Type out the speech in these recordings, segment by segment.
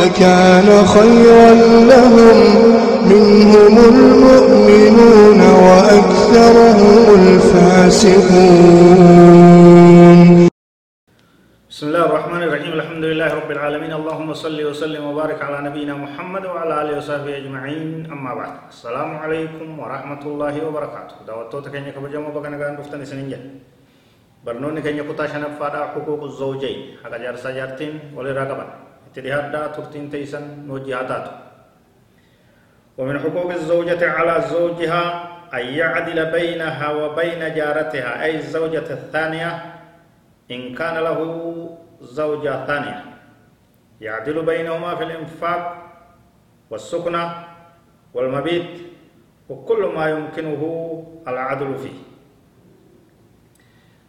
لكان خيرا لهم. منهم المؤمنون وأكثرهم الفاسقون. بسم الله الرحمن الرحيم. الحمد لله رب العالمين. اللهم صل وسلم وبارك على نبينا محمد وعلى آله وصحبه أجمعين. أما بعد السلام عليكم ورحمة الله وبركاته. دعوتك كن يكبجم وبكنا كان رفتن سننجل برنوني كن يكتا شنفادا حقوق الزوجين. حقا جارسا جارتين ولي راقبا. تلهادا ترتين تيسن نوجياتات ومن حقوق الزوجة على زوجها أن يعدل بينها وبين جارتها أي الزوجة الثانية؟ إن كان له زوجة ثانية. يعدل بينهما في الإنفاق والسكنة والمبيت وكل ما يمكنه العدل فيه.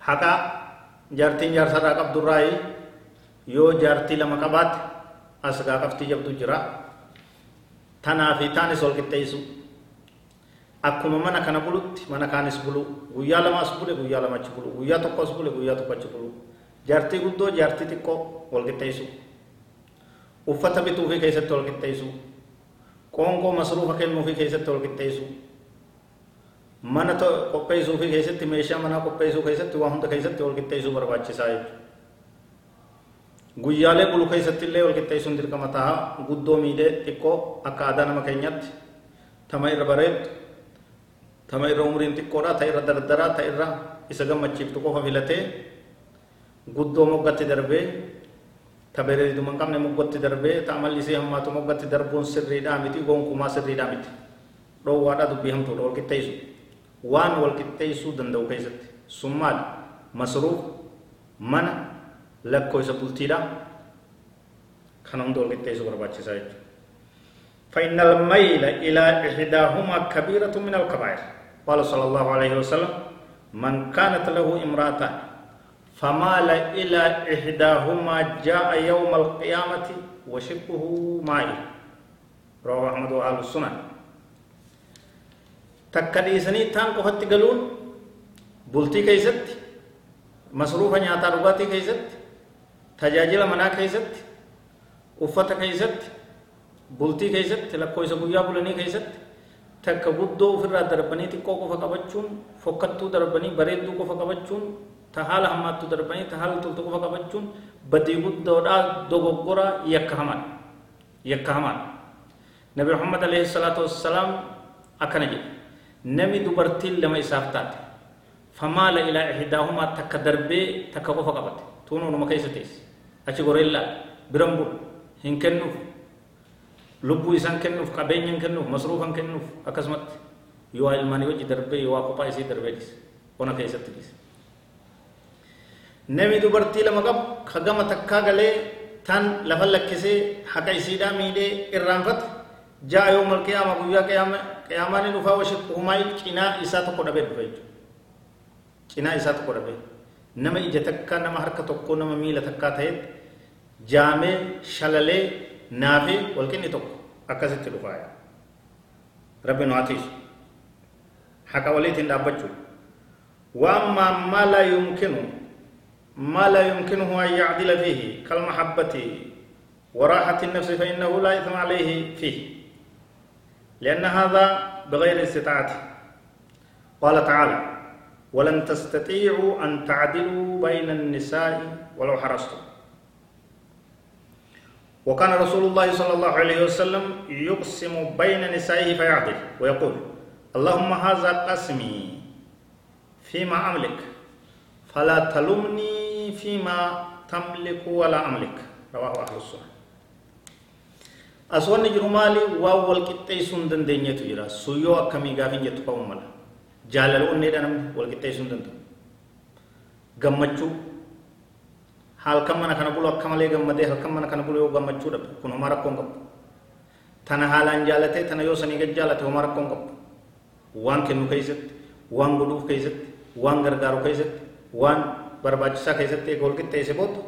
حقا جارتين جار سراق عبد الرأي يو جارتي لما قبات asgaa qabtii jabdu jira tanaa fi taanis ol qixxeessu akkuma mana kana bulutti mana kaanis bulu guyyaa lama as bule guyyaa lama achi bulu guyyaa tokko as bule guyyaa tokko achi bulu jaartii guddoo jaartii xiqqoo wal qixxeessu uffata bituu fi keessatti wal qixxeessu qoonqoo masruufa kennuu fi keessatti wal qixxeessu mana qopheessuu fi keessatti meeshaa manaa qopheessuu keessatti waa hunda keessatti wal qixxeessuu barbaachisaa jechuudha. Guyyaalee bulu keessatti illee walqixxeessuun dirqama ta'a guddoo miidhee xiqqoo akka aadaa nama keenyatti tama irra bareedu tama irra umriin xiqqoodha ta irra dardaraa ta irra isa gammachiiftu qofa filatee guddoo moggatti darbee ta bareeduma hin qabne moggatti darbee ta amallisee hammaatu moggatti darbuun sirriidhaa miti gonkumaa sirriidhaa miti dhoowwaadhaa dubbii hamtuudha walqixxeessu waan walqixxeessuu danda'u keessatti sun maal masruuf mana lakkoo isa bultiidha kana hunda walqixxeessuu barbaachisaa jechuudha فإن الميل إلى إحداهما كبيرة من الكبائر قال صلى الله عليه وسلم من كانت له امرأتان فمال إلى إحداهما جاء يوم القيامة وشقه مائل رواه أحمد وآل السنن تكديسني تان قفت قالون بلتي كيست مصروفا نياتا رغاتي كيست tajaajila manaa keessatti uffata keessatti bultii keessatti lakkoofsa guyyaa bulanii keessatti takka guddoo ofirraa darbanii xiqqoo qofa qabachuun fokkattuu darbanii bareedduu qofa qabachuun ta haala hammaattuu darbanii ta haala toltu qofa qabachuun badii guddoodhaa dogoggora yakka hamaan yakka hamaan nabi muhammad alayhi salaatu wassalaam akkana jedhe nami dubartiin lama isaaf taate famaala ilaa ihidaahumaa takka darbee takka qofa qabate tuunuu numa keessa teesse achi gorellaa biran bulu hin kennuuf lubbuu isaan kennuuf qabeenyan kennuuf masruufan kennuuf akkasumatti yoo ilmaanii wajji darbee yoo kophaa isii darbee dhise ona keessatti dhise nami dubartii lama qabu ka gama takkaa galee tan lafa lakkisee haqa isiidhaa miidhee irraanfate ja'a yoo malqiyaama guyyaa qiyaamaa ni dhufaa washiquhumaa cinaa isaa tokko dhabee dhufe jechuudha cinaa isaa tokko dhabee nama ija takkaa nama harka tokkoo nama miila takkaa ta'etti jaamee shalalee naafee walqinni tokko akkasitti dhufaaya rabbi nu atiisu haqa waliitiin dhaabbachuu وأما ما لا يمكن ما لا يمكنه أن يعدل فيه كالمحبة وراحة النفس فإنه لا إثم عليه فيه لأن هذا بغير استطاعته قال تعالى ولن تستطيعوا أن تعدلوا بين النساء ولو حرصتم. وكان رسول الله صلى الله عليه وسلم يقسم بين نسائه فيعدل ويقول اللهم هذا قسمي فيما أملك فلا تلمني فيما تملك ولا أملك. رواه أهل السنة. أسوان جرمالي واول كتاي دندنيا تجرا سيو أكمي غافين جتو قوم ملا. جاللون نيدانم والكتاي سندن gammachuu halkan mana kana bulu akka malee gammadee halkan mana kana bulu yoo gammachuu dhabe kun homaa rakkoon qabu tana haalaan jaalatee tana yoo sanii gad jaalate homaa rakkoon qabu waan kennu keessatti waan godhuuf keessatti waan gargaaru keessatti waan barbaachisaa keessatti eega wal qixxeesse booda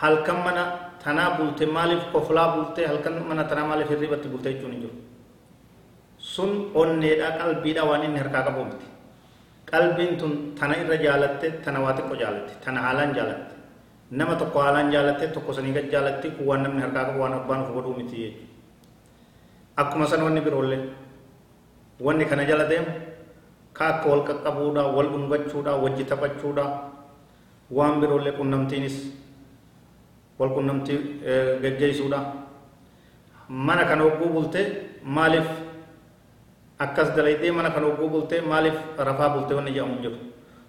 halkan mana tanaa bulte maaliif koflaa bultee halkan mana tanaa maaliif hirribatti bulte jechuun hin jiru sun onneedha qalbiidha waan inni harkaa qabu miti qalbiin tun tana irra jaalatte tana waa xiqqoo jaalatte tana haalaan jaalatte nama tokko haalaan jaalatte tokko sanii gad jaalatte kun waan namni harkaa qabu waan abbaan of godhuu miti jechuudha akkuma san wanni biroollee wanni kana jala deemu ka akka wal qaqqabuudha wal dhungachuudha wajji taphachuudha waan biroollee qunnamtiinis wal qunnamtii gaggeessuudha mana kana hogguu bulte maaliif akkas dalaydee mana kana hogguu bulte maaliif rafaa bulte wanni jedhamu jiru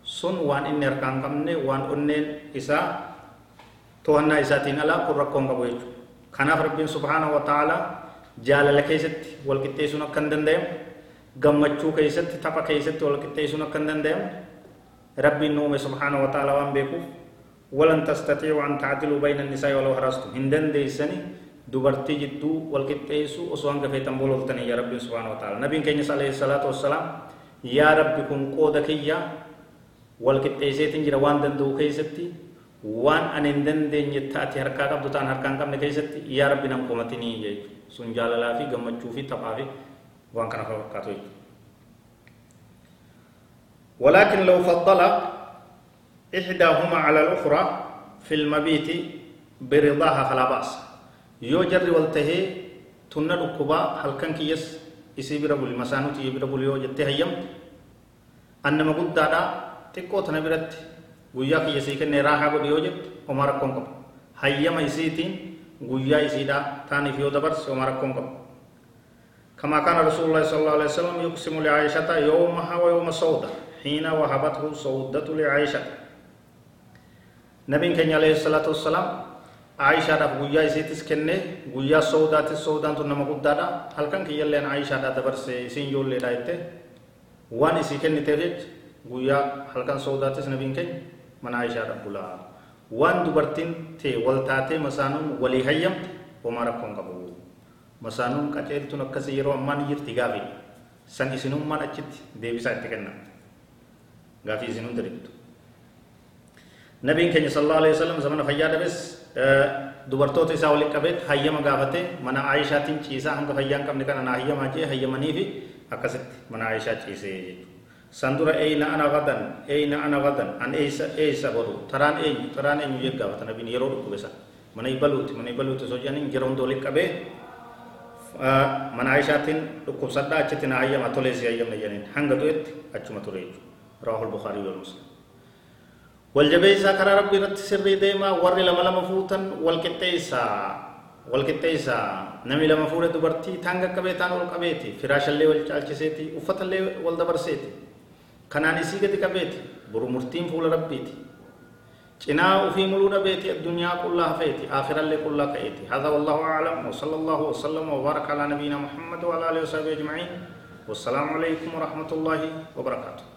sun waan inni harkaan qabne waan onneen isaa to'annaa isaatiin alaa kun rakkoon qabu jechuudha kanaaf rabbiin subhaanahu wa ta'ala jaalala keessatti wal qixxeessuun akka hin danda'amu gammachuu keessatti tapha keessatti wal qixxeessuun akka hin danda'amu rabbiin nuume subhaanahu wa ta'ala waan beekuuf walan tastatiicu an tacdiluu bayna annisaa'i walaw harastum hin dandeeysani dubartii jidduu wal qixxeessu osoo hanga feetan bololtanii yaa rabbiin subhaanahu wa ta'ala nabiin keenyas alayhi salaatu wassalaam yaa rabbi kun qooda kiyya wal qixxeeseetin jira waan danda'u keessatti waan ani hin dandeenye taate harkaa qabdu ta'an harkaa hin qabne keessatti yaa rabbi nan qomatinii jechuudha sun jaalalaa fi gammachuu fi taphaa fi waan kana fakkaatu jechuudha. ولكن لو فضل إحداهما على الأخرى في المبيت برضاها فلا بأس يو جري والتهي تنا ركبا هل كان كيس isi bira buli masaanuti bira buli yoo jettee hayyamte annama guddaadha xiqqoo tana biratti guyyaa kiyya sii kennee raahaa godhi yoo jette homaa rakkoon qabu hayyama isiitiin guyyaa isiidha taaniif yoo dabarse homaa rakkoon qabu كما كان رسول الله صلى الله عليه وسلم يقسم لعائشة يومها ويوم سودة حين وهبته سودة لعائشة نبي كان عليه الصلاة والسلام سودة تنما قدادا هل كان كي يلين عائشة دا دبر سي سين يول لي رايته وان يسي كن تيجت غويا هل كان سودة تس نبي كان من عائشة رب بلا وان دبرتين تي ولتاتي مسانون ولي هيم وما ركون قبول masaanuun qaceeltuun akkasii yeroo ammaa ni jirti gaafii san isinummaan achitti deebisaa itti kennan gaafii isinuun diriirtu nabiin keenya sallallahu alaihi wasallam zamana fayyaa dhabes dubartoota isaa waliin qabeet hayyama gaafate mana aayishaatiin ciisaa hanga fayyaa hin qabne kana naa hayyamaa jee hayyamanii fi akkasitti mana aayishaa ciisee jechuudha san dura eeyna ana gadan eeyna ana gadan an eeysa eeysa godhu taraan eenyu taraan eenyu jee gaafata nabiin yeroo dhukkube san mana ibaluuti mana ibaluuti osoo jedhaniin jara hunda waliin qabee mana aayishaatiin dhukkubsadhaa achitti na hayyama tolee si hayyamne jedhaniin hanga du'etti achuma ture jechuudha raahul bukaarii wal والجبيسا كرا ربي رت سري ديما وري لما لما فوتن والكتيسا والكتيسا نمي لما فوره دبرتي ثانغ كبيتان ول كبيتي فراش اللي ول تشال تشيتي وفت اللي ول سيتي كناني سيغت كبيتي برو مرتين فول ربي تي جنا وفي ملونا بيتي الدنيا كلها فيتي اخر اللي كلها كيتي هذا والله اعلم وصلى الله وسلم وبارك على نبينا محمد وعلى اله وصحبه اجمعين والسلام عليكم ورحمه الله وبركاته